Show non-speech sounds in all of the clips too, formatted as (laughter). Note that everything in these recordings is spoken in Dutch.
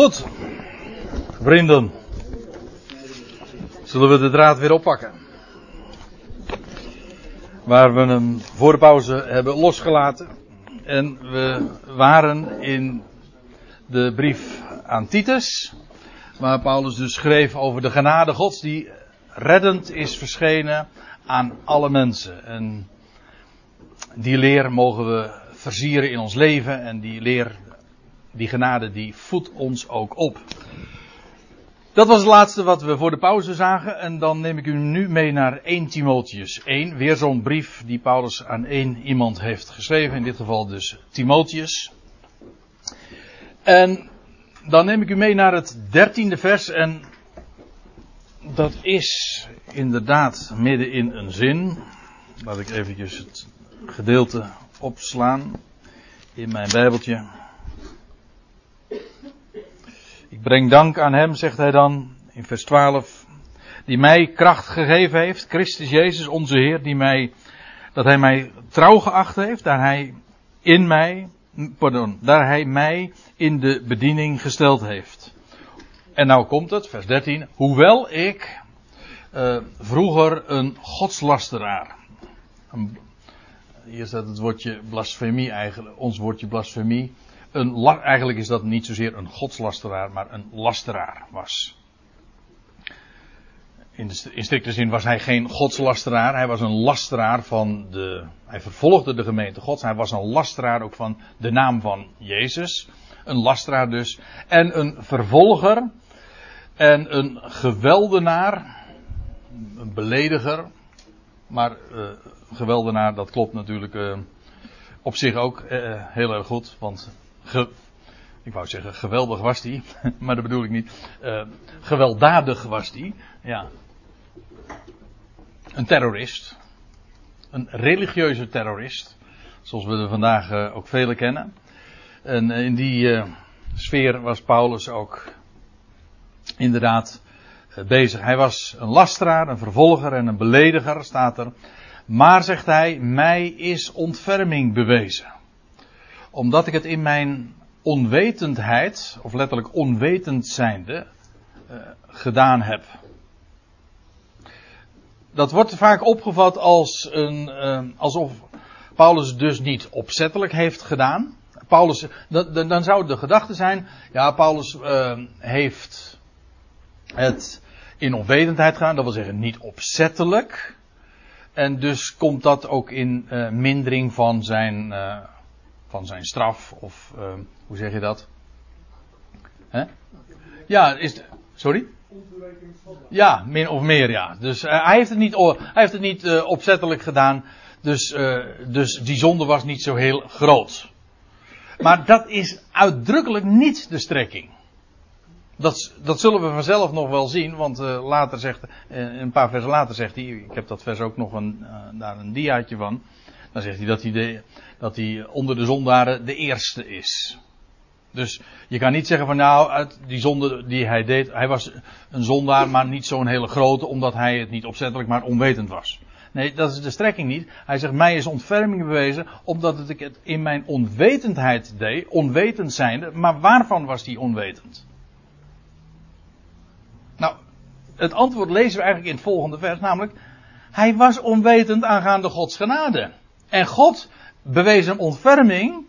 Goed, vrienden. Zullen we de draad weer oppakken? Waar we hem voor de pauze hebben losgelaten. En we waren in de brief aan Titus. Waar Paulus dus schreef over de genade gods die reddend is verschenen aan alle mensen. En die leer mogen we versieren in ons leven. En die leer die genade die voedt ons ook op. Dat was het laatste wat we voor de pauze zagen. En dan neem ik u nu mee naar 1 Timotheus 1. Weer zo'n brief die Paulus aan één iemand heeft geschreven. In dit geval dus Timotheus. En dan neem ik u mee naar het dertiende vers. En dat is inderdaad midden in een zin. Laat ik eventjes het gedeelte opslaan in mijn Bijbeltje. Ik breng dank aan Hem, zegt hij dan in vers 12, die mij kracht gegeven heeft, Christus Jezus onze Heer, die mij, dat Hij mij trouw geacht heeft, daar Hij in mij, pardon, daar Hij mij in de bediening gesteld heeft. En nou komt het, vers 13, hoewel ik uh, vroeger een godslasteraar, hier staat het woordje blasfemie eigenlijk, ons woordje blasfemie, een, eigenlijk is dat niet zozeer een godslasteraar, maar een lasteraar was. In, de, in strikte zin was hij geen godslasteraar, hij was een lasteraar van de. Hij vervolgde de gemeente Gods, hij was een lasteraar ook van de naam van Jezus. Een lasteraar dus. En een vervolger. En een geweldenaar. Een belediger. Maar uh, geweldenaar, dat klopt natuurlijk uh, op zich ook uh, heel erg goed. Want Ik wou zeggen, geweldig was die, (laughs) maar dat bedoel ik niet. Uh, gewelddadig was die, ja. Een terrorist. Een religieuze terrorist. Zoals we er vandaag uh, ook vele kennen. En in die sfeer was Paulus ook inderdaad bezig. Hij was een lasteraar, een vervolger en een belediger, staat er. Maar, zegt hij, mij is ontferming bewezen omdat ik het in mijn onwetendheid, of letterlijk onwetend zijnde, uh, gedaan heb. Dat wordt vaak opgevat als een, uh, alsof Paulus dus niet opzettelijk heeft gedaan. Paulus, dan, dan zou de gedachte zijn, ja, Paulus uh, heeft het in onwetendheid gedaan, dat wil zeggen niet opzettelijk. En dus komt dat ook in mindering van zijn van zijn straf, of uh, hoe zeg je dat? Hè? Ja, is. Sorry? Ja, min of meer ja. Dus uh, hij heeft het niet, hij heeft het niet uh, opzettelijk gedaan. Dus, uh, dus die zonde was niet zo heel groot. Maar dat is uitdrukkelijk niet de strekking. Dat, dat zullen we vanzelf nog wel zien, want later zegt, een paar versen later zegt hij, ik heb dat vers ook nog een, daar een diaatje van. Dan zegt hij dat hij, dat hij onder de zondaren de eerste is. Dus je kan niet zeggen van nou, uit die zonde die hij deed, hij was een zondaar, maar niet zo'n hele grote, omdat hij het niet opzettelijk, maar onwetend was. Nee, dat is de strekking niet. Hij zegt, mij is ontferming bewezen, omdat ik het in mijn onwetendheid deed, onwetend zijnde, maar waarvan was hij onwetend? Nou, het antwoord lezen we eigenlijk in het volgende vers, namelijk, hij was onwetend aangaande Gods genade. En God bewees hem ontferming.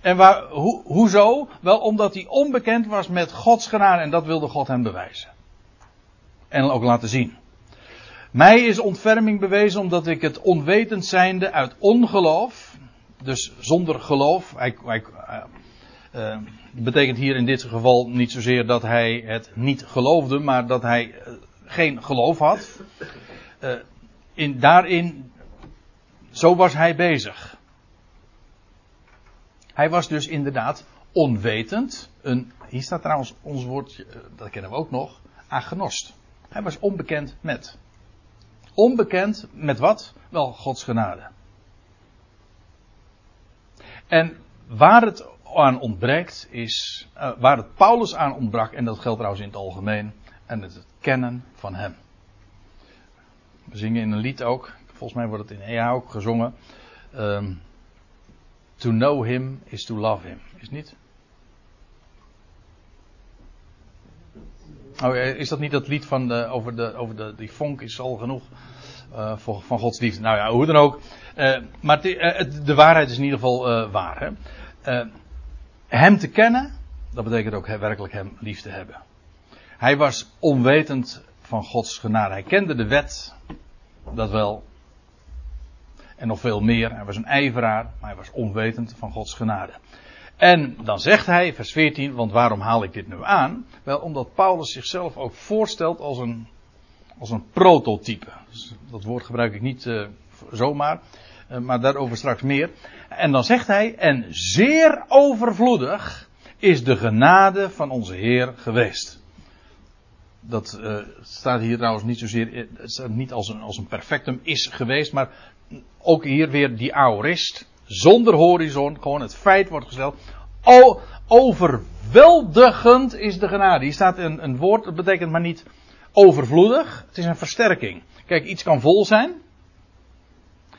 En waar, ho, hoezo? Wel omdat hij onbekend was met Gods genade en dat wilde God hem bewijzen. En ook laten zien. Mij is ontferming bewezen omdat ik het onwetend zijnde uit ongeloof, dus zonder geloof, hij, hij, uh, betekent hier in dit geval niet zozeer dat hij het niet geloofde, maar dat hij uh, geen geloof had. In, daarin zo was hij bezig. Hij was dus inderdaad onwetend. Een, hier staat trouwens ons woordje, eh, dat kennen we ook nog, agnost. Hij was onbekend met. Onbekend met wat? Wel Gods genade. En waar het aan ontbreekt is, uh, waar het Paulus aan ontbrak, en dat geldt trouwens in het algemeen, en het kennen van hem. We zingen in een lied ook, Volgens mij wordt het in EA ook gezongen. Um, to know him is to love him. Is niet? Oh, is dat niet dat lied van de, over, de, over de, die vonk is al genoeg uh, voor, van Gods liefde? Nou ja, hoe dan ook. Uh, maar de, de, waarheid is in ieder geval waar. Hè? hem te kennen, dat betekent ook werkelijk hem lief te hebben. Hij was onwetend van Gods genade. Hij kende de wet, dat wel. En nog veel meer. Hij was een ijveraar, maar hij was onwetend van Gods genade. En dan zegt hij, vers 14, want waarom haal ik dit nu aan? Wel, omdat Paulus zichzelf ook voorstelt als een, als een prototype. Dus dat woord gebruik ik niet uh, zomaar, uh, maar daarover straks meer. En dan zegt hij, en zeer overvloedig is de genade van onze Heer geweest. Dat uh, staat hier trouwens niet zozeer, het staat niet als een, als een perfectum is geweest, maar ook hier weer die aorist zonder horizon, gewoon het feit wordt gesteld. Overweldigend is de genade. Hier staat een, een woord, dat betekent maar niet overvloedig. Het is een versterking. Kijk, iets kan vol zijn.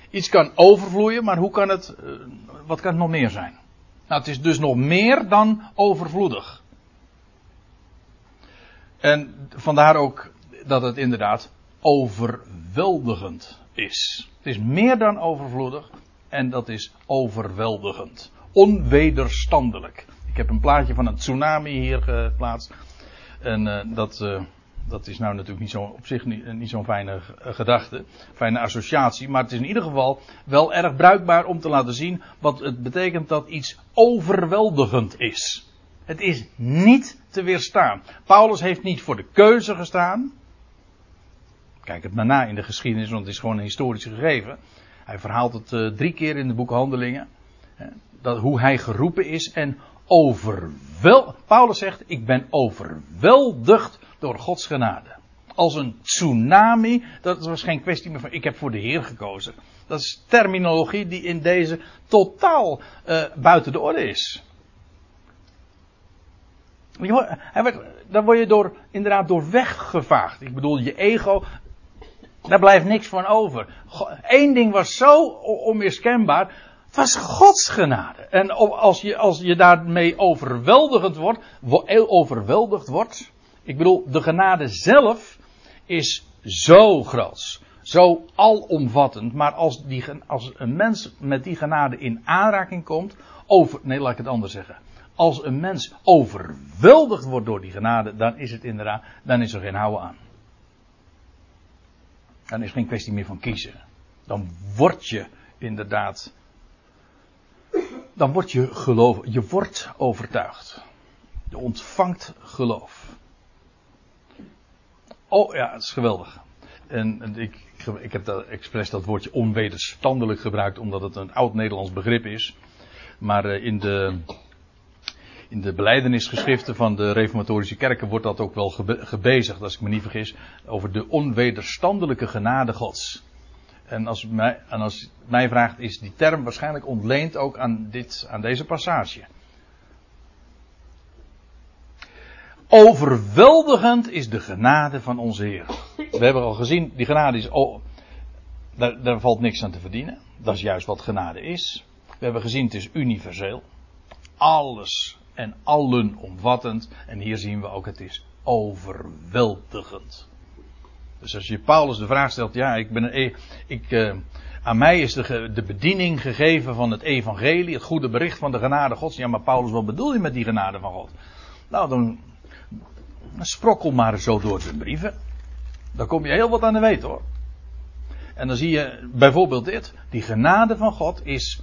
Iets kan overvloeien, maar hoe kan het, eh, wat kan het nog meer zijn? Nou, het is dus nog meer dan overvloedig. En vandaar ook dat het inderdaad overweldigend is. Het is meer dan overvloedig. En dat is overweldigend. Onwederstandelijk. Ik heb een plaatje van een tsunami hier geplaatst. En uh, dat, uh, dat is nou natuurlijk niet zo, op zich niet, niet zo'n fijne gedachte. Fijne associatie. Maar het is in ieder geval wel erg bruikbaar om te laten zien wat het betekent dat iets overweldigend is. Het is niet te weerstaan. Paulus heeft niet voor de keuze gestaan. Kijk het maar na in de geschiedenis, want het is gewoon een historisch gegeven. Hij verhaalt het uh, drie keer in de boek Handelingen. Dat, hoe hij geroepen is en overwel. Paulus zegt: Ik ben overweldigd door Gods genade. Als een tsunami. Dat was geen kwestie meer van: Ik heb voor de Heer gekozen. Dat is terminologie die in deze totaal uh, buiten de orde is. Hij werd, daar word je door, inderdaad door weggevaagd. Ik bedoel, je ego, daar blijft niks van over. Eén ding was zo onmiskenbaar. Was Gods genade. En als je, als je daarmee overweldigend wordt, overweldigd wordt. Ik bedoel, de genade zelf is zo groot. Zo alomvattend. Maar als, die, als een mens met die genade in aanraking komt. Over, nee, laat ik het anders zeggen. Als een mens overweldigd wordt door die genade, dan is het inderdaad, dan is er geen houden aan. Dan is geen kwestie meer van kiezen. Dan word je inderdaad. Dan word je geloof. Je wordt overtuigd. Je ontvangt geloof. Oh ja, het is geweldig. En, en ik, ik heb expres dat woordje onwederstandelijk gebruikt, omdat het een oud Nederlands begrip is. Maar uh, in de in de beleidenisgeschriften van de reformatorische kerken wordt dat ook wel gebezigd, als ik me niet vergis, over de onwederstandelijke genade gods. En als, mij, en als mij vraagt, is die term waarschijnlijk ontleend ook aan, dit, aan deze passage. Overweldigend is de genade van onze Heer. We hebben al gezien, die genade is. Oh, daar, daar valt niks aan te verdienen. Dat is juist wat genade is. We hebben gezien, het is universeel. Alles en allenomvattend. En hier zien we ook, het is overweldigend. Dus als je Paulus de vraag stelt, ja, ik ben e- ik, uh, aan mij is de, de bediening gegeven van het evangelie, het goede bericht van de genade gods. Ja, maar Paulus, wat bedoel je met die genade van God? Nou, dan, dan sprokkel maar zo door de brieven. Dan kom je heel wat aan de weten hoor. En dan zie je bijvoorbeeld dit. Die genade van God is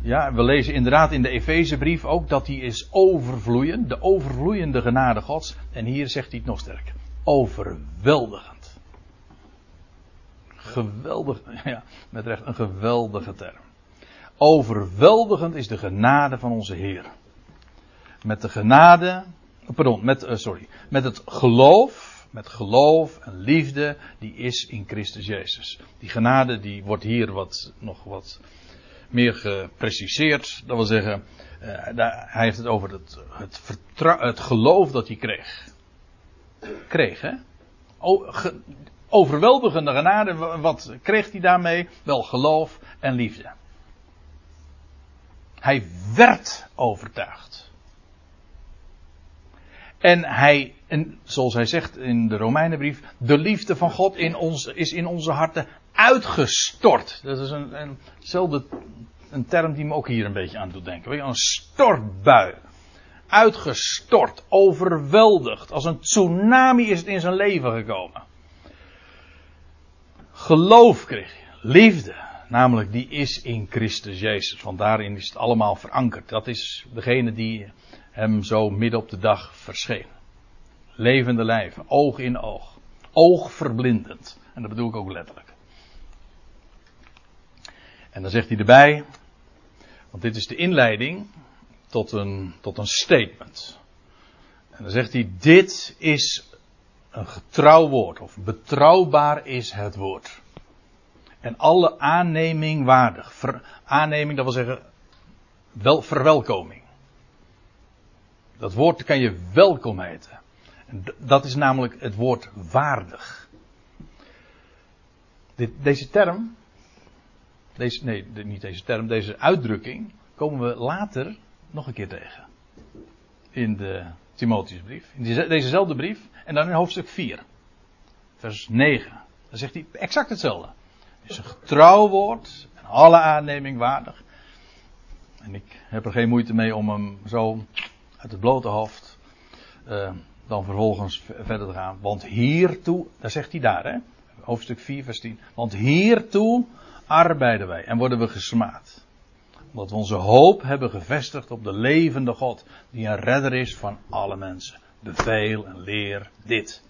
ja, we lezen inderdaad in de Efezebrief ook dat die is overvloeiend, de overvloeiende genade Gods. En hier zegt hij het nog sterker. Overweldigend. Geweldig, (laughs) ja, met recht een geweldige term. Overweldigend is de genade van onze Heer. Met de genade, pardon, met, uh, sorry, met het geloof, met geloof en liefde, die is in Christus Jezus. Die genade die wordt hier wat, nog wat meer gepreciseerd. Dat wil zeggen, uh, hij heeft het over het, het, het geloof dat hij kreeg. Kreeg, hè? Overweldigende genade, wat kreeg hij daarmee? Wel geloof en liefde. Hij werd overtuigd. En hij En zoals hij zegt in de Romeinenbrief, de liefde van God in ons, is in onze harten uitgestort. Dat is een, een, een term die me ook hier een beetje aan doet denken. Weet je, een stortbui. Uitgestort, overweldigd. Als een tsunami is het in zijn leven gekomen. Geloof kreeg je. Liefde. Namelijk die is in Christus Jezus. Want daarin is het allemaal verankerd. Dat is degene die hem zo midden op de dag verscheen. Levende lijven, oog in oog. Oogverblindend. En dat bedoel ik ook letterlijk. En dan zegt hij erbij, want dit is de inleiding tot een, tot een statement. En dan zegt hij, dit is een getrouw woord, of betrouwbaar is het woord. En alle aanneming waardig. Aanneming, dat wil zeggen, wel, verwelkoming. Dat woord kan je welkom heten. Dat is namelijk het woord waardig. Dit, deze term, deze, nee, niet deze term, deze uitdrukking, komen we later nog een keer tegen. In de Timotheusbrief. In dezezelfde brief. En dan in hoofdstuk 4. Vers 9. Dan zegt hij exact hetzelfde. Het is een getrouw woord. En alle aanneming waardig. En ik heb er geen moeite mee om hem zo uit het blote hoofd. Uh, dan vervolgens verder te gaan. Want hiertoe, daar zegt hij daar, hè? hoofdstuk 4, vers 10. Want hiertoe arbeiden wij en worden we gesmaad. Omdat we onze hoop hebben gevestigd op de levende God, die een redder is van alle mensen. Beveel en leer dit.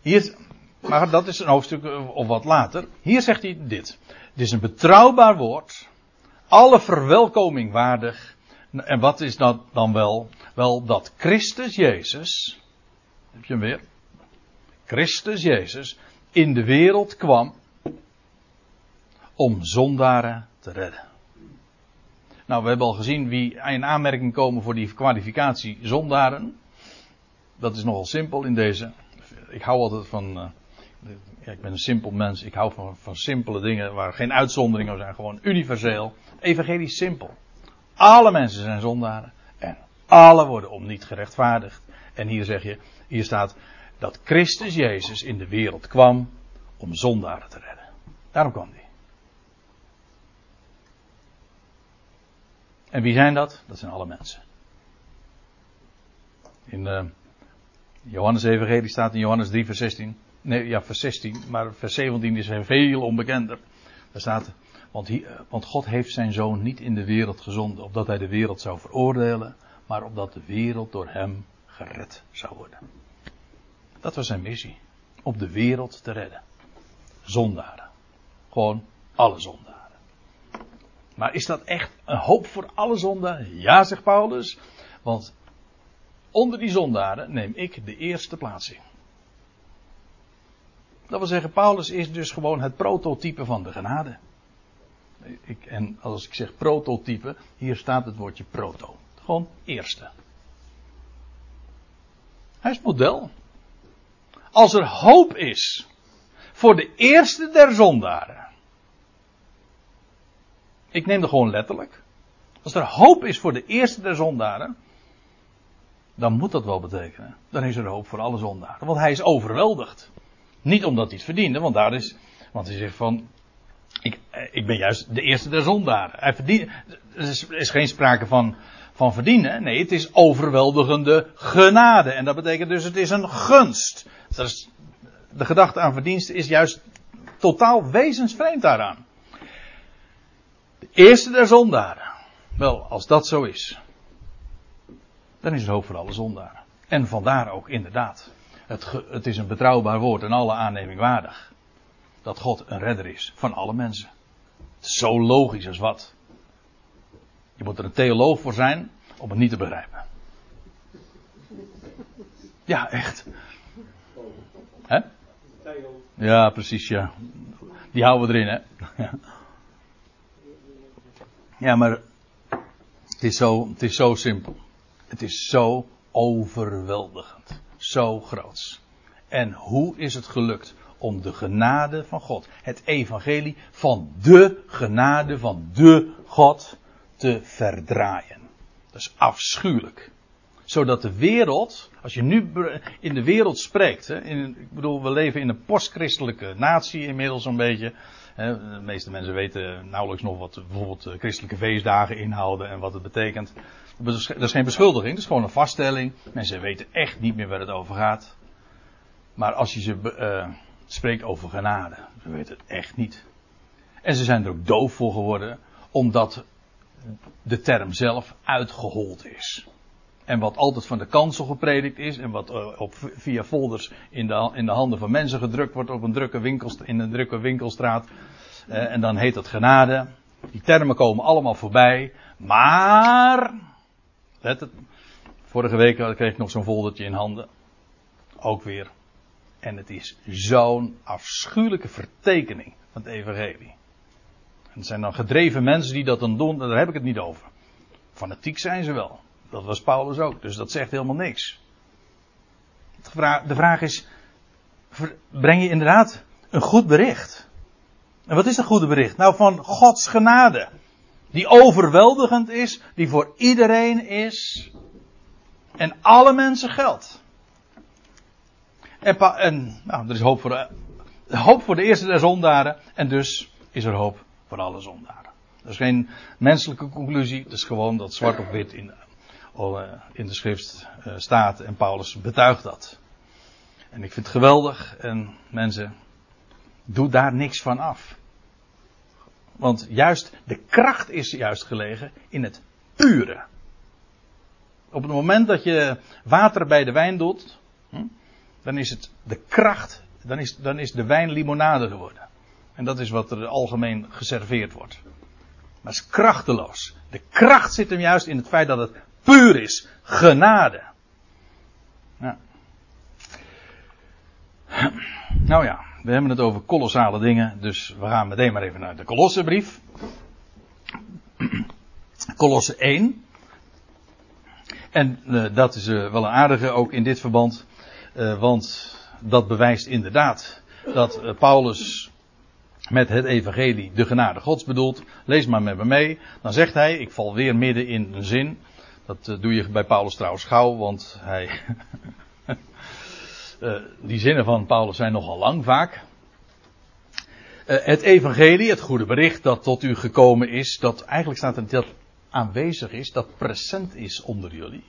Hier, maar dat is een hoofdstuk of wat later. Hier zegt hij dit. Het is een betrouwbaar woord, alle verwelkoming waardig. En wat is dat dan wel? Wel dat Christus Jezus, heb je hem weer? Christus Jezus in de wereld kwam om zondaren te redden. Nou, we hebben al gezien wie in aanmerking komen voor die kwalificatie zondaren. Dat is nogal simpel in deze. Ik hou altijd van. Ja, ik ben een simpel mens. Ik hou van, van simpele dingen waar geen uitzonderingen zijn. Gewoon universeel. Evangelie is simpel. Alle mensen zijn zondaren. En alle worden om niet gerechtvaardigd. En hier zeg je, hier staat dat Christus Jezus in de wereld kwam om zondaren te redden. Daarom kwam hij. En wie zijn dat? Dat zijn alle mensen. In uh, Johannes Evangelie staat in Johannes 3 vers 16. Nee, ja, vers 16. Maar vers 17 is veel onbekender. Daar staat, want, hier, want God heeft zijn zoon niet in de wereld gezonden, opdat hij de wereld zou veroordelen, maar opdat de wereld door hem gered zou worden. Dat was zijn missie. Op de wereld te redden. Zondaren. Gewoon alle zondaren. Maar is dat echt een hoop voor alle zondaren? Ja, zegt Paulus. Want onder die zondaren neem ik de eerste plaats in. Dat wil zeggen, Paulus is dus gewoon het prototype van de genade. Ik, en als ik zeg prototype, hier staat het woordje proto. Gewoon eerste. Hij is model. Als er hoop is voor de eerste der zondaren. Ik neem dat gewoon letterlijk. Als er hoop is voor de eerste der zondaren. Dan moet dat wel betekenen. Dan is er hoop voor alle zondaren. Want hij is overweldigd. Niet omdat hij het verdiende, want daar is. Want hij zegt van. Ik, ik ben juist de eerste der zondaren. Hij verdient, er is, geen sprake van, van verdienen. Nee, het is overweldigende genade. En dat betekent dus het is een gunst. De gedachte aan verdiensten is juist totaal wezensvreemd daaraan. De eerste der zondaren. Wel, als dat zo is, dan is er hoop voor alle zondaren. En vandaar ook inderdaad. Het, het is een betrouwbaar woord en alle aanneming waardig. Dat God een redder is van alle mensen. Zo logisch als wat. Je moet er een theoloog voor zijn om het niet te begrijpen. Ja, echt. Hè? Ja, precies, ja. Die houden we erin, hè. Ja, maar het is zo, het is zo simpel. Het is zo overweldigend. Zo groots. En hoe is het gelukt om de genade van God, het evangelie van de genade van de God te verdraaien? Dat is afschuwelijk. Zodat de wereld, als je nu in de wereld spreekt, hè, in, ik bedoel, we leven in een postchristelijke natie inmiddels een beetje. De meeste mensen weten nauwelijks nog wat bijvoorbeeld eh, christelijke feestdagen inhouden en wat het betekent. Dat is geen beschuldiging, dat is gewoon een vaststelling. Mensen weten echt niet meer waar het over gaat. Maar als je ze uh, spreekt over genade, ze weten het echt niet. En ze zijn er ook doof voor geworden, omdat de term zelf uitgehold is. En wat altijd van de kansel gepredikt is en wat uh, op, via folders in de, in de handen van mensen gedrukt wordt op een drukke winkelstraat, in een drukke winkelstraat. Uh, en dan heet dat genade. Die termen komen allemaal voorbij. Maar, het, vorige week kreeg ik nog zo'n foldertje in handen. Ook weer. En het is zo'n afschuwelijke vertekening van het evangelie. En het zijn dan gedreven mensen die dat dan doen, daar heb ik het niet over. Fanatiek zijn ze wel. Dat was Paulus ook, dus dat zegt helemaal niks. De vraag is, breng je inderdaad een goed bericht? En wat is een goede bericht? Nou, van Gods genade. Die overweldigend is, die voor iedereen is. En alle mensen geldt. En, nou, er is hoop voor, de, hoop voor de eerste der zondaren. En dus is er hoop voor alle zondaren. Dat is geen menselijke conclusie. Het is gewoon dat zwart op wit in, in de schrift eh, staat. En Paulus betuigt dat. En ik vind het geweldig. En mensen, doe daar niks van af. Want juist de kracht is juist gelegen in het pure. Op het moment dat je water bij de wijn doet, hm, dan is het de kracht, dan is, dan is de wijn limonade geworden. En dat is wat er algemeen geserveerd wordt. Maar het is krachteloos. De kracht zit hem juist in het feit dat het puur is. Genade. Ja. Nou ja, we hebben het over kolossale dingen, dus we gaan meteen maar even naar de Kolossenbrief. Kolosse 1. En uh, dat is uh, wel een aardige ook in dit verband, uh, want dat bewijst inderdaad dat Paulus met het evangelie de genade gods bedoelt. Lees maar met me mee. Dan zegt hij, ik val weer midden in een zin. Dat doe je bij Paulus trouwens gauw, want hij Uh, (laughs) die zinnen van Paulus zijn nogal lang vaak. Uh, het evangelie, het goede bericht dat tot u gekomen is, dat eigenlijk staat er dat aanwezig is, dat present is onder jullie.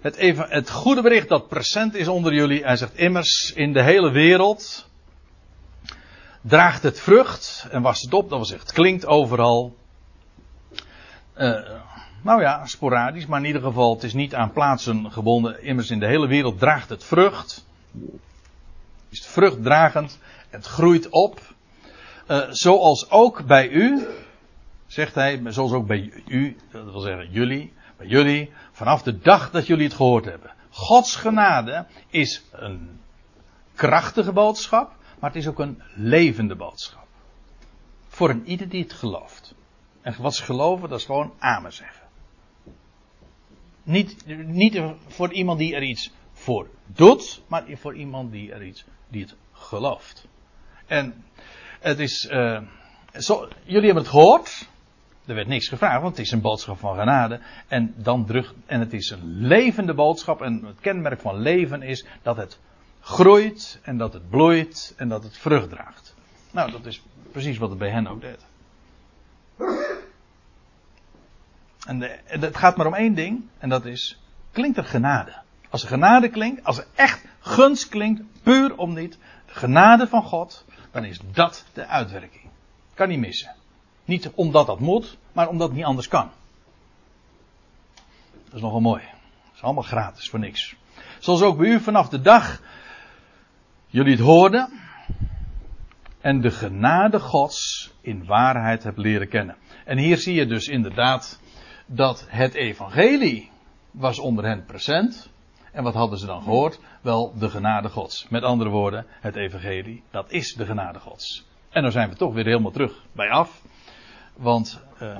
Het, het goede bericht dat present is onder jullie, hij zegt immers in de hele wereld draagt het vrucht en was het op, dat wil zeggen het klinkt overal. Uh, nou ja, sporadisch, maar in ieder geval, het is niet aan plaatsen gebonden. Immers in de hele wereld draagt het vrucht. Is vruchtdragend. Het groeit op. Uh, zoals ook bij u, zegt hij, zoals ook bij u, dat wil zeggen jullie, bij jullie, vanaf de dag dat jullie het gehoord hebben. Gods genade is een krachtige boodschap, maar het is ook een levende boodschap. Voor een ieder die het gelooft. En wat ze geloven, dat is gewoon amen zeggen. Niet, niet voor iemand die er iets voor doet, maar voor iemand die er iets, die het gelooft. En het is, zo, jullie hebben het gehoord. Er werd niks gevraagd, want het is een boodschap van genade. En dan terug, en het is een levende boodschap. En het kenmerk van leven is dat het groeit en dat het bloeit en dat het vrucht draagt. Nou, dat is precies wat het bij hen ook deed. En het gaat maar om één ding, en dat is, klinkt er genade? Als er genade klinkt, als er echt gunst klinkt, puur om niet, de genade van God, dan is dat de uitwerking. Kan niet missen. Niet omdat dat moet, maar omdat het niet anders kan. Dat is nogal mooi. Dat is allemaal gratis, voor niks. Zoals ook bij u vanaf de dag jullie het hoorden en de genade Gods in waarheid hebt leren kennen. En hier zie je dus inderdaad dat het evangelie was onder hen present. En wat hadden ze dan gehoord? Wel, de genade gods. Met andere woorden, het evangelie, dat is de genade gods. En dan zijn we toch weer helemaal terug bij af. Want uh,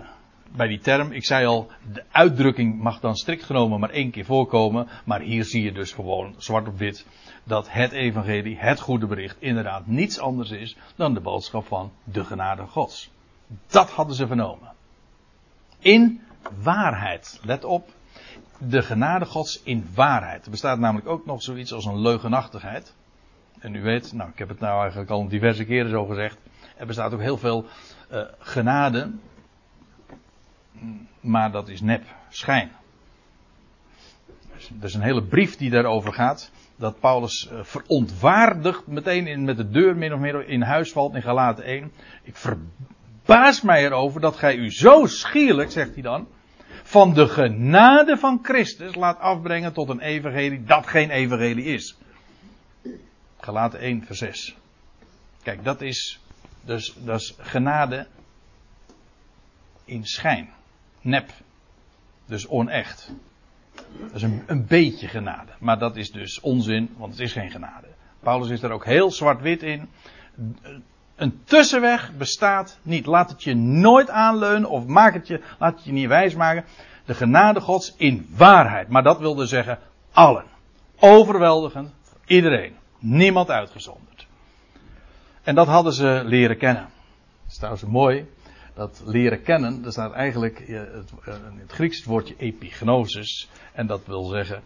bij die term, ik zei al, de uitdrukking mag dan strikt genomen maar één keer voorkomen. Maar hier zie je dus gewoon zwart op wit dat het evangelie, het goede bericht, inderdaad niets anders is dan de boodschap van de genade gods. Dat hadden ze vernomen. In waarheid. Let op. De genade Gods in waarheid. Er bestaat namelijk ook nog zoiets als een leugenachtigheid. En u weet, nou, ik heb het nou eigenlijk al diverse keren zo gezegd. Er bestaat ook heel veel uh, genade. Maar dat is nep, schijn. Er is een hele brief die daarover gaat. Dat Paulus uh, verontwaardigd meteen in, met de deur min of meer in huis valt in Galaten 1. Ik verbaas mij erover dat gij u zo schierlijk, zegt hij dan, van de genade van Christus laat afbrengen tot een evangelie dat geen evangelie is. Galaten 1 vers 6. Kijk, dat is dus dat is genade in schijn. Nep. Dus onecht. Dat is een, een beetje genade. Maar dat is dus onzin, want het is geen genade. Paulus is er ook heel zwart-wit in. Een tussenweg bestaat niet. Laat het je nooit aanleunen of maak het je, laat het je niet wijsmaken. De genade Gods in waarheid. Maar dat wil dus zeggen allen. Overweldigend. Iedereen. Niemand uitgezonderd. En dat hadden ze leren kennen. Dat is trouwens mooi. Dat leren kennen, dat staat eigenlijk in het Grieks het woordje epignosis. En dat wil zeggen,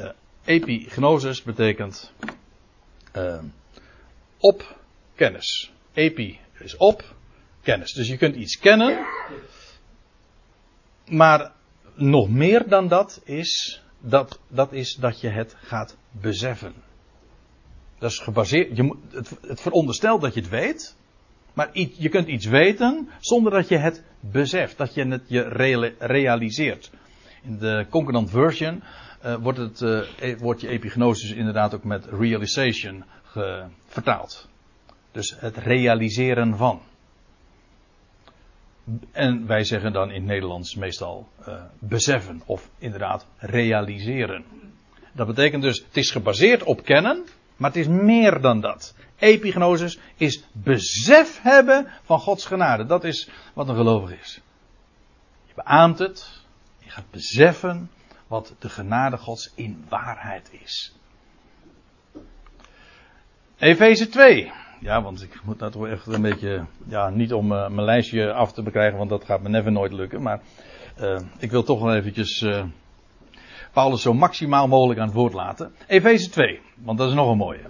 uh, epignosis betekent op kennis. Epi is op kennis. Dus je kunt iets kennen. Maar nog meer dan dat is dat, dat is dat je het gaat beseffen. Dat is gebaseerd. Je, het, het veronderstelt dat je het weet. Maar je kunt iets weten zonder dat je het beseft. Dat je het je realiseert. In de Concordant Version uh, wordt, het, uh, wordt je epignosis inderdaad ook met realization vertaald. Dus het realiseren van. En wij zeggen dan in het Nederlands meestal uh, beseffen of inderdaad realiseren. Dat betekent dus, het is gebaseerd op kennen, maar het is meer dan dat. Epignosis is besef hebben van Gods genade. Dat is wat een gelovig is. Je beaamt het. Je gaat beseffen wat de genade Gods in waarheid is. Efeze 2. Ja, want ik moet dat toch echt een beetje, ja, niet om uh, mijn lijstje af te bekrijgen, want dat gaat me never nooit lukken. Maar uh, ik wil toch wel eventjes uh, Paulus zo maximaal mogelijk aan het woord laten. Efeze 2, want dat is nog een mooie.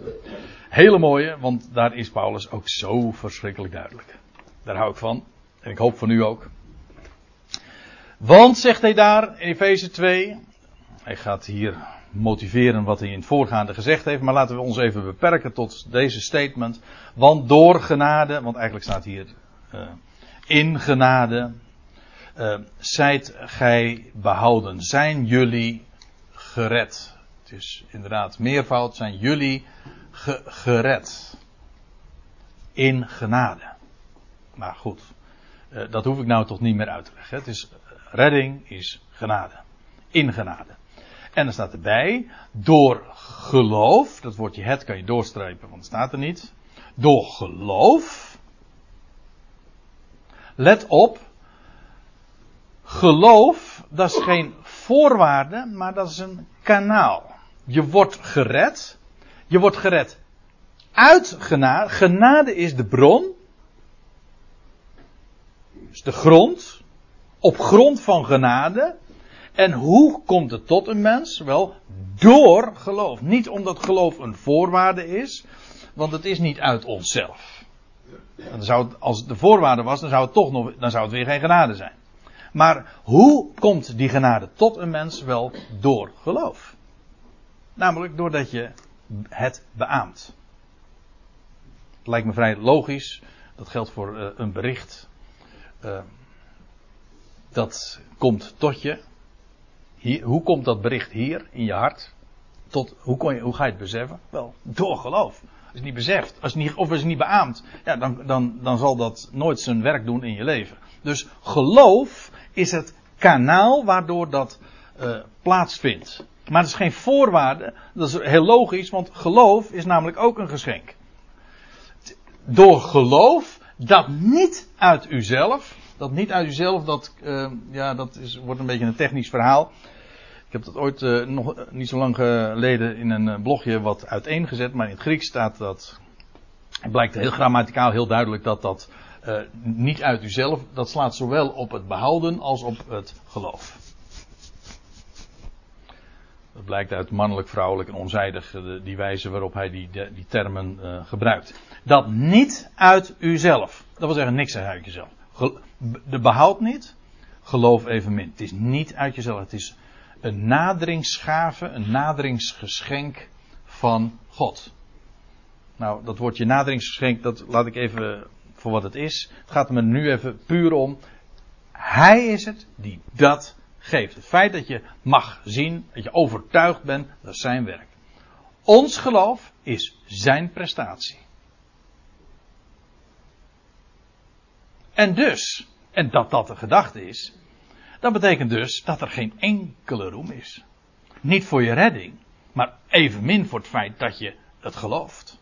Hele mooie, want daar is Paulus ook zo verschrikkelijk duidelijk. Daar hou ik van. En ik hoop van u ook. Want, zegt hij daar, Efeze 2. Hij gaat hier motiveren wat hij in het voorgaande gezegd heeft. Maar laten we ons even beperken tot deze statement. Want door genade, want eigenlijk staat hier uh, in genade. Uh, zijt gij behouden. Zijn jullie gered. Het is inderdaad meervoud. Zijn jullie ge gered. In genade. Maar goed, uh, dat hoef ik nou toch niet meer uit te leggen. Het is, redding is genade. In genade. En er staat erbij, door geloof, dat woordje het kan je doorstrepen, want het staat er niet. Door geloof. Let op, geloof, dat is geen voorwaarde, maar dat is een kanaal. Je wordt gered. Je wordt gered uit genade. Genade is de bron. Dus de grond. Op grond van genade. En hoe komt het tot een mens? Wel, door geloof. Niet omdat geloof een voorwaarde is, want het is niet uit onszelf. Zou als het de voorwaarde was, dan zou het toch nog, dan zou het weer geen genade zijn. Maar hoe komt die genade tot een mens? Wel door geloof. Namelijk doordat je het beaamt. Lijkt me vrij logisch. Dat geldt voor uh, een bericht. Uh, dat komt tot je. Hoe komt dat bericht hier in je hart? Tot, hoe, kon je, hoe ga je het beseffen? Wel, door geloof. Als je niet beseft, als niet, of als je niet beaamt, ja, dan, dan, dan zal dat nooit zijn werk doen in je leven. Dus geloof is het kanaal waardoor dat uh, plaatsvindt. Maar het is geen voorwaarde, dat is heel logisch, want geloof is namelijk ook een geschenk. Door geloof, dat niet uit uzelf, dat niet uit uzelf, dat, uh, ja, dat is, wordt een beetje een technisch verhaal. Ik heb dat ooit uh, nog niet zo lang geleden in een blogje wat uiteengezet, maar in het Grieks staat dat. Het blijkt heel grammaticaal heel duidelijk dat dat uh, niet uit uzelf, dat slaat zowel op het behouden als op het geloof. Dat blijkt uit mannelijk, vrouwelijk en onzijdig, die wijze waarop hij die, die termen uh, gebruikt. Dat niet uit uzelf. Dat wil zeggen niks uit jezelf. De behoud niet, geloof evenmin. Het is niet uit jezelf. Het is een naderingsgave, een naderingsgeschenk van God. Nou, dat woordje naderingsgeschenk, dat laat ik even voor wat het is. Het gaat me nu even puur om. Hij is het die dat geeft. Het feit dat je mag zien, dat je overtuigd bent, dat is zijn werk. Ons geloof is zijn prestatie. En dus, en dat dat de gedachte is, dat betekent dus dat er geen enkele roem is. Niet voor je redding, maar evenmin voor het feit dat je het gelooft.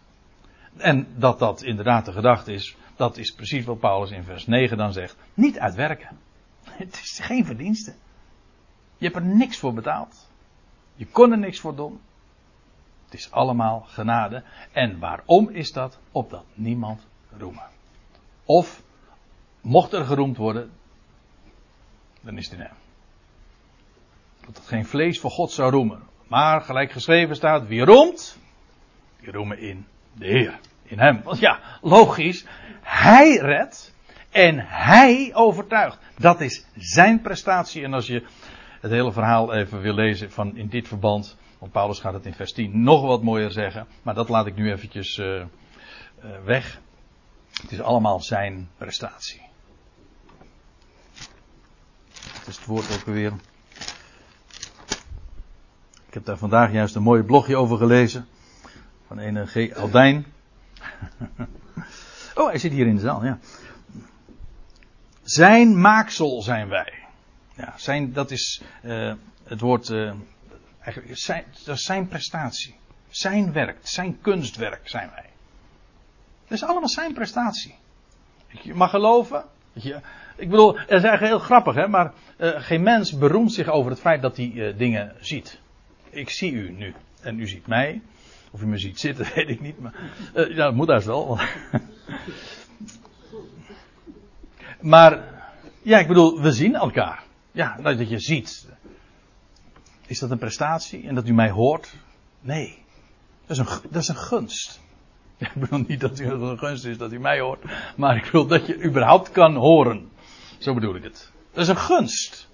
En dat dat inderdaad de gedachte is, dat is precies wat Paulus in vers 9 dan zegt. Niet uitwerken. (laughs) Het is geen verdienste. Je hebt er niks voor betaald. Je kon er niks voor doen. Het is allemaal genade. En waarom is dat? Opdat niemand roemen. Of, mocht er geroemd worden, dan is het in hem. Dat het geen vlees voor God zou roemen. Maar gelijk geschreven staat, wie roemt, die roemen in de Heer. In hem. Want ja, logisch, hij redt en hij overtuigt. Dat is zijn prestatie. En als je het hele verhaal even wil lezen van in dit verband, want Paulus gaat het in vers 10 nog wat mooier zeggen, maar dat laat ik nu eventjes uh, uh, weg. Het is allemaal zijn prestatie. Het is het woord ook weer. Ik heb daar vandaag juist een mooi blogje over gelezen. Van een G. Aldijn. (laughs) oh, hij zit hier in de zaal, ja. Zijn maaksel zijn wij. Ja, zijn, dat is uh, het woord. Uh, eigenlijk, zijn, dat is zijn prestatie. Zijn werk, zijn kunstwerk zijn wij. Dat is allemaal zijn prestatie. Je mag geloven. Je, ik bedoel, dat is eigenlijk heel grappig, hè, maar uh, geen mens beroemt zich over het feit dat hij dingen ziet. Ik zie u nu en u ziet mij. Of u me ziet zitten, (laughs) weet ik niet, maar uh, ja, dat moet daar wel. (laughs) maar ja, ik bedoel, we zien elkaar. Ja, dat je ziet. Is dat een prestatie en dat u mij hoort? Nee. Dat is een, dat is een gunst. (laughs) ik bedoel niet dat u een gunst is dat u mij hoort, maar ik wil dat je überhaupt kan horen. Zo bedoel ik het. Dat is een gunst.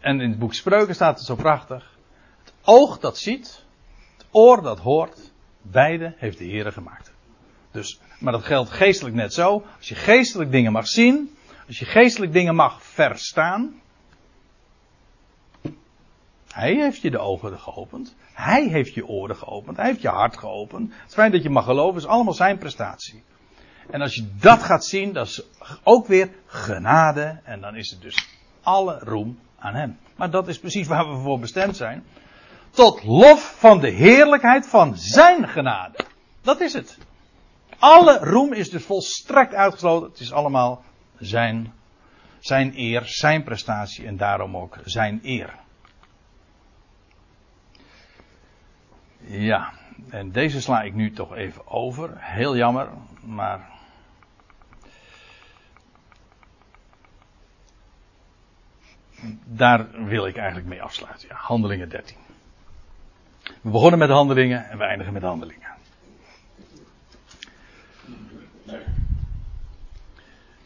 En in het boek Spreuken staat het zo prachtig. Het oog dat ziet, oor dat hoort, beide heeft de Heer gemaakt. Dus, maar dat geldt geestelijk net zo. Als je geestelijk dingen mag zien, als je geestelijk dingen mag verstaan. Hij heeft je de ogen geopend. Hij heeft je oren geopend. Hij heeft je hart geopend. Het feit dat je mag geloven is allemaal zijn prestatie. En als je dat gaat zien, dat is ook weer genade. En dan is het dus alle roem aan hem. Maar dat is precies waar we voor bestemd zijn. Tot lof van de heerlijkheid van zijn genade. Dat is het. Alle roem is dus volstrekt uitgesloten. Het is allemaal zijn, zijn eer, zijn prestatie en daarom ook zijn eer. Ja, en deze sla ik nu toch even over. Heel jammer, maar daar wil ik eigenlijk mee afsluiten. Ja, handelingen 13. We begonnen met handelingen en we eindigen met handelingen.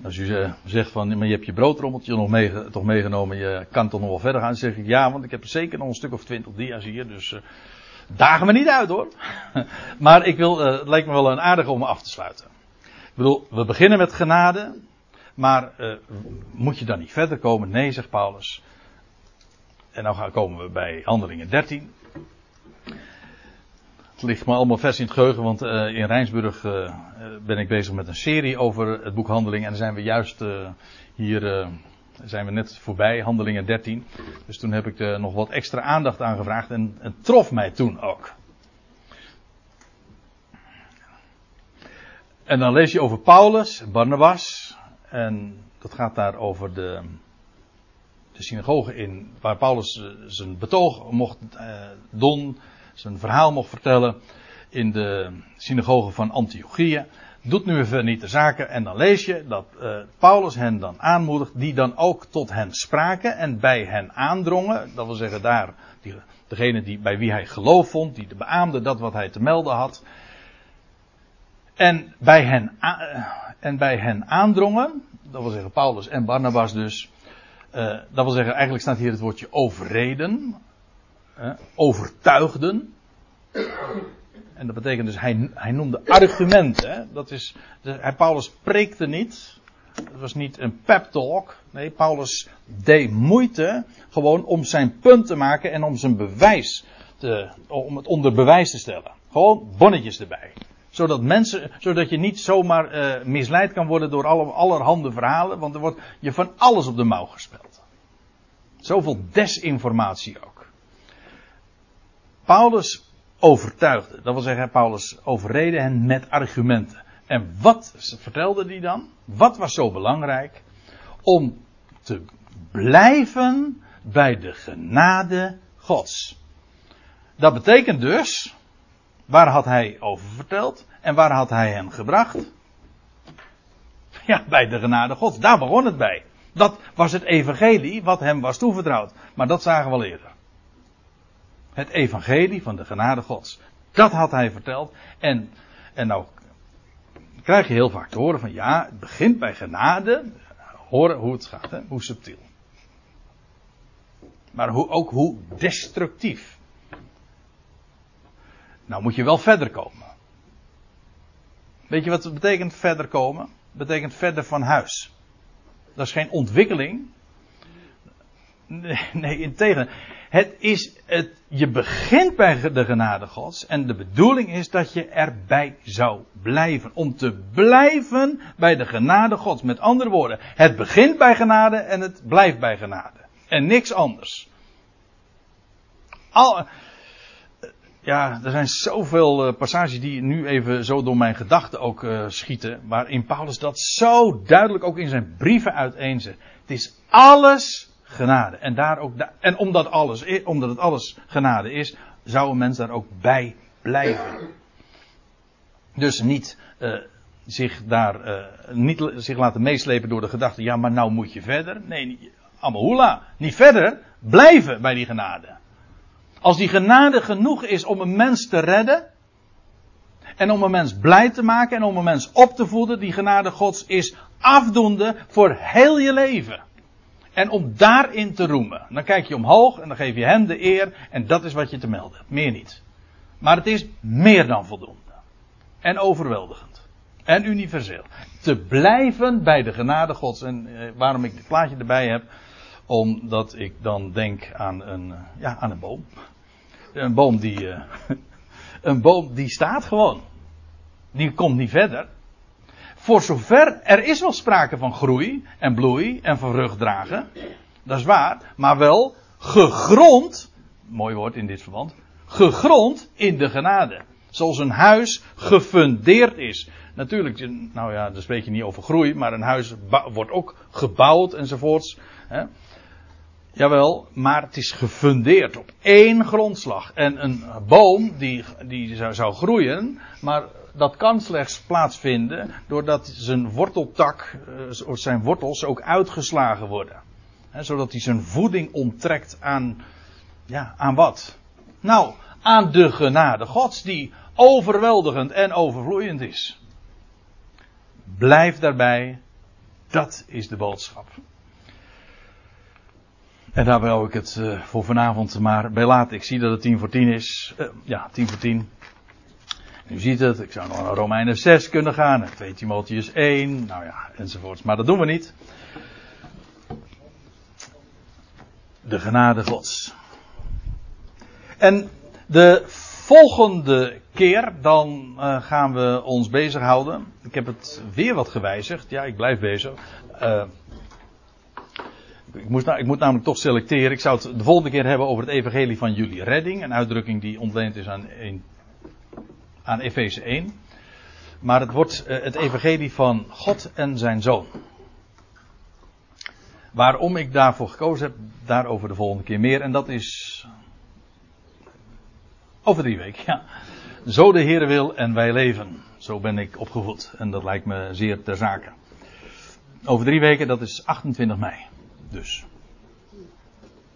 Als u zegt van, maar je hebt je broodrommeltje nog mee, toch meegenomen, je kan toch nog wel verder gaan, zeg ik ja, want ik heb zeker nog een stuk of twintig dia's hier, dus uh, dagen me niet uit hoor. (laughs) maar ik wil, uh, het lijkt me wel een aardige om af te sluiten. Ik bedoel, we beginnen met genade, maar moet je dan niet verder komen? Nee, zegt Paulus. En dan gaan, komen we bij Handelingen 13. Ligt me allemaal vers in het geheugen, want uh, in Rijnsburg uh, ben ik bezig met een serie over het boek Handelingen. En dan zijn we juist hier, zijn we net voorbij, Handelingen 13. Dus toen heb ik er nog wat extra aandacht aan gevraagd en het trof mij toen ook. En dan lees je over Paulus, Barnabas, en dat gaat daar over de, de synagoge in, waar Paulus eh, zijn betoog mocht uh, doen, zijn verhaal mocht vertellen in de synagoge van Antiochieën. doet nu even niet de zaken. En dan lees je dat uh, Paulus hen dan aanmoedigt, die dan ook tot hen spraken en bij hen aandrongen. Dat wil zeggen, daar, die, degene die, bij wie hij geloof vond, die de beaamde dat wat hij te melden had. En bij hen, en bij hen aandrongen, dat wil zeggen Paulus en Barnabas dus. Uh, dat wil zeggen, eigenlijk staat hier het woordje overreden, uh, overtuigden. En dat betekent dus, hij, hij noemde argumenten. Dat is, hij, Paulus preekte niet. Het was niet een pep talk. Nee, Paulus deed moeite gewoon om zijn punt te maken en om zijn bewijs te, om het onder bewijs te stellen. Gewoon bonnetjes erbij. Zodat mensen, zodat je niet zomaar uh, misleid kan worden door alle, allerhande verhalen, want er wordt je van alles op de mouw gespeeld. Zoveel desinformatie ook. Paulus overtuigde. Dat wil zeggen, Paulus overreden hen met argumenten. En wat vertelde hij dan? Wat was zo belangrijk? Om te blijven bij de genade Gods. Dat betekent dus, waar had hij over verteld en waar had hij hen gebracht? Ja, bij de genade Gods. Daar begon het bij. Dat was het evangelie wat hem was toevertrouwd. Maar dat zagen we al eerder. Het evangelie van de genade gods. Dat had hij verteld. En, en nou krijg je heel vaak te horen van ja, het begint bij genade. Horen hoe het gaat, hè? hoe subtiel. Maar hoe, ook hoe destructief. Nou moet je wel verder komen. Weet je wat het betekent verder komen? Het betekent verder van huis. Dat is geen ontwikkeling. Nee, nee integendeel. Het is het, je begint bij de genade gods en de bedoeling is dat je erbij zou blijven. Om te blijven bij de genade gods. Met andere woorden, het begint bij genade en het blijft bij genade. En niks anders. Al, ja, er zijn zoveel uh, passages die nu even zo door mijn gedachten ook uh, schieten. Waarin Paulus dat zo duidelijk ook in zijn brieven uiteenzet. Het is alles genade. En, daar ook, en omdat, alles, omdat het alles genade is, zou een mens daar ook bij blijven. Dus niet uh, zich daar, uh, niet zich laten meeslepen door de gedachte, ja maar nou moet je verder. Nee, niet, amahula, niet verder, blijven bij die genade. Als die genade genoeg is om een mens te redden, en om een mens blij te maken en om een mens op te voeden, die genade Gods is afdoende voor heel je leven. En om daarin te roemen. Dan kijk je omhoog en dan geef je hem de eer. En dat is wat je te melden. Meer niet. Maar het is meer dan voldoende. En overweldigend. En universeel. Te blijven bij de genade gods. En eh, waarom ik dit plaatje erbij heb. Omdat ik dan denk aan een, eh, ja, aan een boom. Een boom die, eh, (laughs) een boom die staat gewoon. Die komt niet verder voor zover er is wel sprake van groei en bloei en van rugdragen. Dat is waar. Maar wel gegrond, mooi woord in dit verband, gegrond in de genade. Zoals een huis gefundeerd is. Natuurlijk, nou ja, daar spreek je niet over groei, maar een huis wordt ook gebouwd enzovoorts. Hè. Jawel, maar het is gefundeerd op één grondslag. En een boom die, die zou, zou groeien, maar dat kan slechts plaatsvinden doordat zijn worteltak, eh, zijn wortels ook uitgeslagen worden. zodat hij zijn voeding onttrekt aan, ja, aan wat? Nou, aan de genade Gods die overweldigend en overvloeiend is. Blijf daarbij, dat is de boodschap. En daar wil ik het uh, voor vanavond maar bij laten. Ik zie dat het tien voor tien is. Uh, ja, tien voor tien. U ziet het, ik zou nog naar Romeinen 6 kunnen gaan, en 2 Timotheus 1, nou ja, enzovoorts. Maar dat doen we niet. De genade Gods. En de volgende keer, dan uh, gaan we ons bezighouden. Ik heb het weer wat gewijzigd. Ja, ik blijf bezig. Uh, ik, moet, ik moet namelijk toch selecteren. Ik zou het de volgende keer hebben over het evangelie van jullie redding. Een uitdrukking die ontleend is aan 1 aan Efeze 1. Maar het wordt uh, het evangelie van God en zijn zoon. Waarom ik daarvoor gekozen heb, daarover de volgende keer meer. En dat is over drie weken, ja. Zo de Heer wil en wij leven. Zo ben ik opgevoed. En dat lijkt me zeer ter zake. Over drie weken, dat is 28 mei. Dus.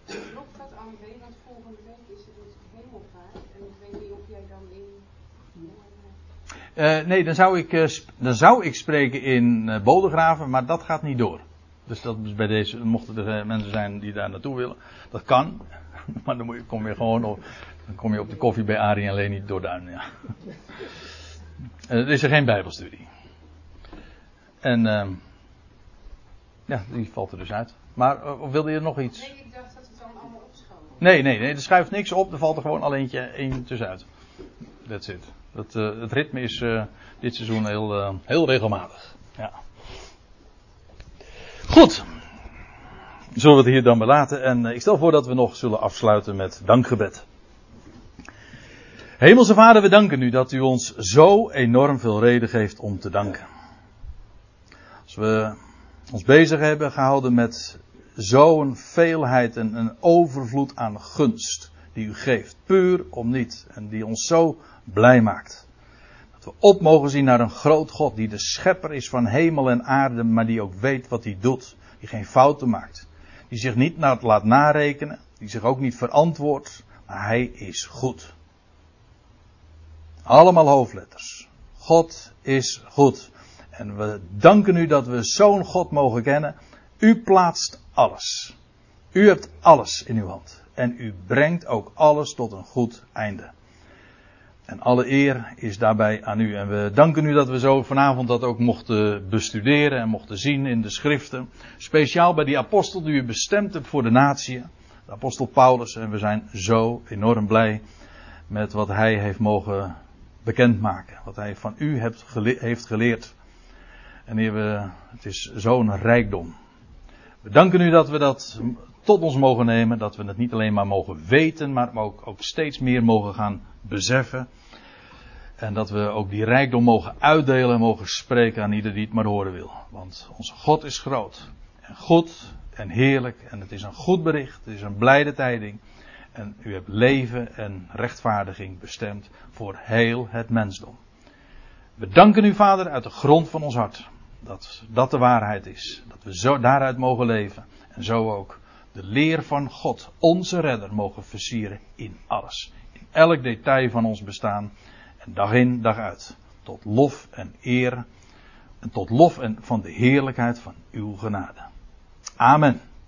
Klopt dat AMV, want volgende week is het dus hemelvaart. En ik weet niet of jij dan in... Uh, nee, dan zou, ik, uh, dan zou ik spreken in uh, Bodegraven, maar dat gaat niet door. Dus dat is bij deze, mochten er mensen zijn die daar naartoe willen. Dat kan, (laughs) maar dan moet je, kom je gewoon op, dan kom je op de koffie bij Arie en Leni door Duin. Ja. (laughs) er is er geen bijbelstudie. En ehm, ja, die valt er dus uit. Maar of wilde je nog iets? Nee, ik dacht dat het dan allemaal opschoven. Nee, nee, nee, er schuift niks op. Er valt er gewoon alleen eentje, tussenuit. That's it. Dat, uh, het ritme is uh, dit seizoen heel, uh, heel regelmatig. Ja. Goed. Zullen we het hier dan belaten. En ik stel voor dat we nog zullen afsluiten met dankgebed. Hemelse Vader, we danken u dat u ons zo enorm veel reden geeft om te danken. Als we ons bezig hebben gehouden met zo'n veelheid en een overvloed aan gunst die u geeft, puur om niet, en die ons zo blij maakt. Dat we op mogen zien naar een groot God die de schepper is van hemel en aarde, maar die ook weet wat hij doet, die geen fouten maakt, die zich niet laat narekenen, die zich ook niet verantwoordt, maar hij is goed. Allemaal hoofdletters. God is goed. En we danken u dat we zo'n God mogen kennen. U plaatst alles. U hebt alles in uw hand. En u brengt ook alles tot een goed einde. En alle eer is daarbij aan u. En we danken u dat we zo vanavond dat ook mochten bestuderen en mochten zien in de schriften. Speciaal bij die apostel die u bestemd hebt voor de natie. De apostel Paulus. En we zijn zo enorm blij met wat hij heeft mogen bekendmaken. Wat hij van u hebt heeft geleerd. En we, het is zo'n rijkdom. We danken u dat we dat tot ons mogen nemen. Dat we het niet alleen maar mogen weten, maar ook, steeds meer mogen gaan beseffen. En dat we ook die rijkdom mogen uitdelen en mogen spreken aan ieder die het maar horen wil. Want onze God is groot. En goed en heerlijk. En het is een goed bericht. Het is een blijde tijding. En u hebt leven en rechtvaardiging bestemd voor heel het mensdom. We danken u, Vader, uit de grond van ons hart. Dat dat de waarheid is. Dat we zo daaruit mogen leven. En zo ook de leer van God, onze redder, mogen versieren in alles. In elk detail van ons bestaan. En dag in, dag uit. Tot lof en eer. En tot lof en van de heerlijkheid van uw genade. Amen.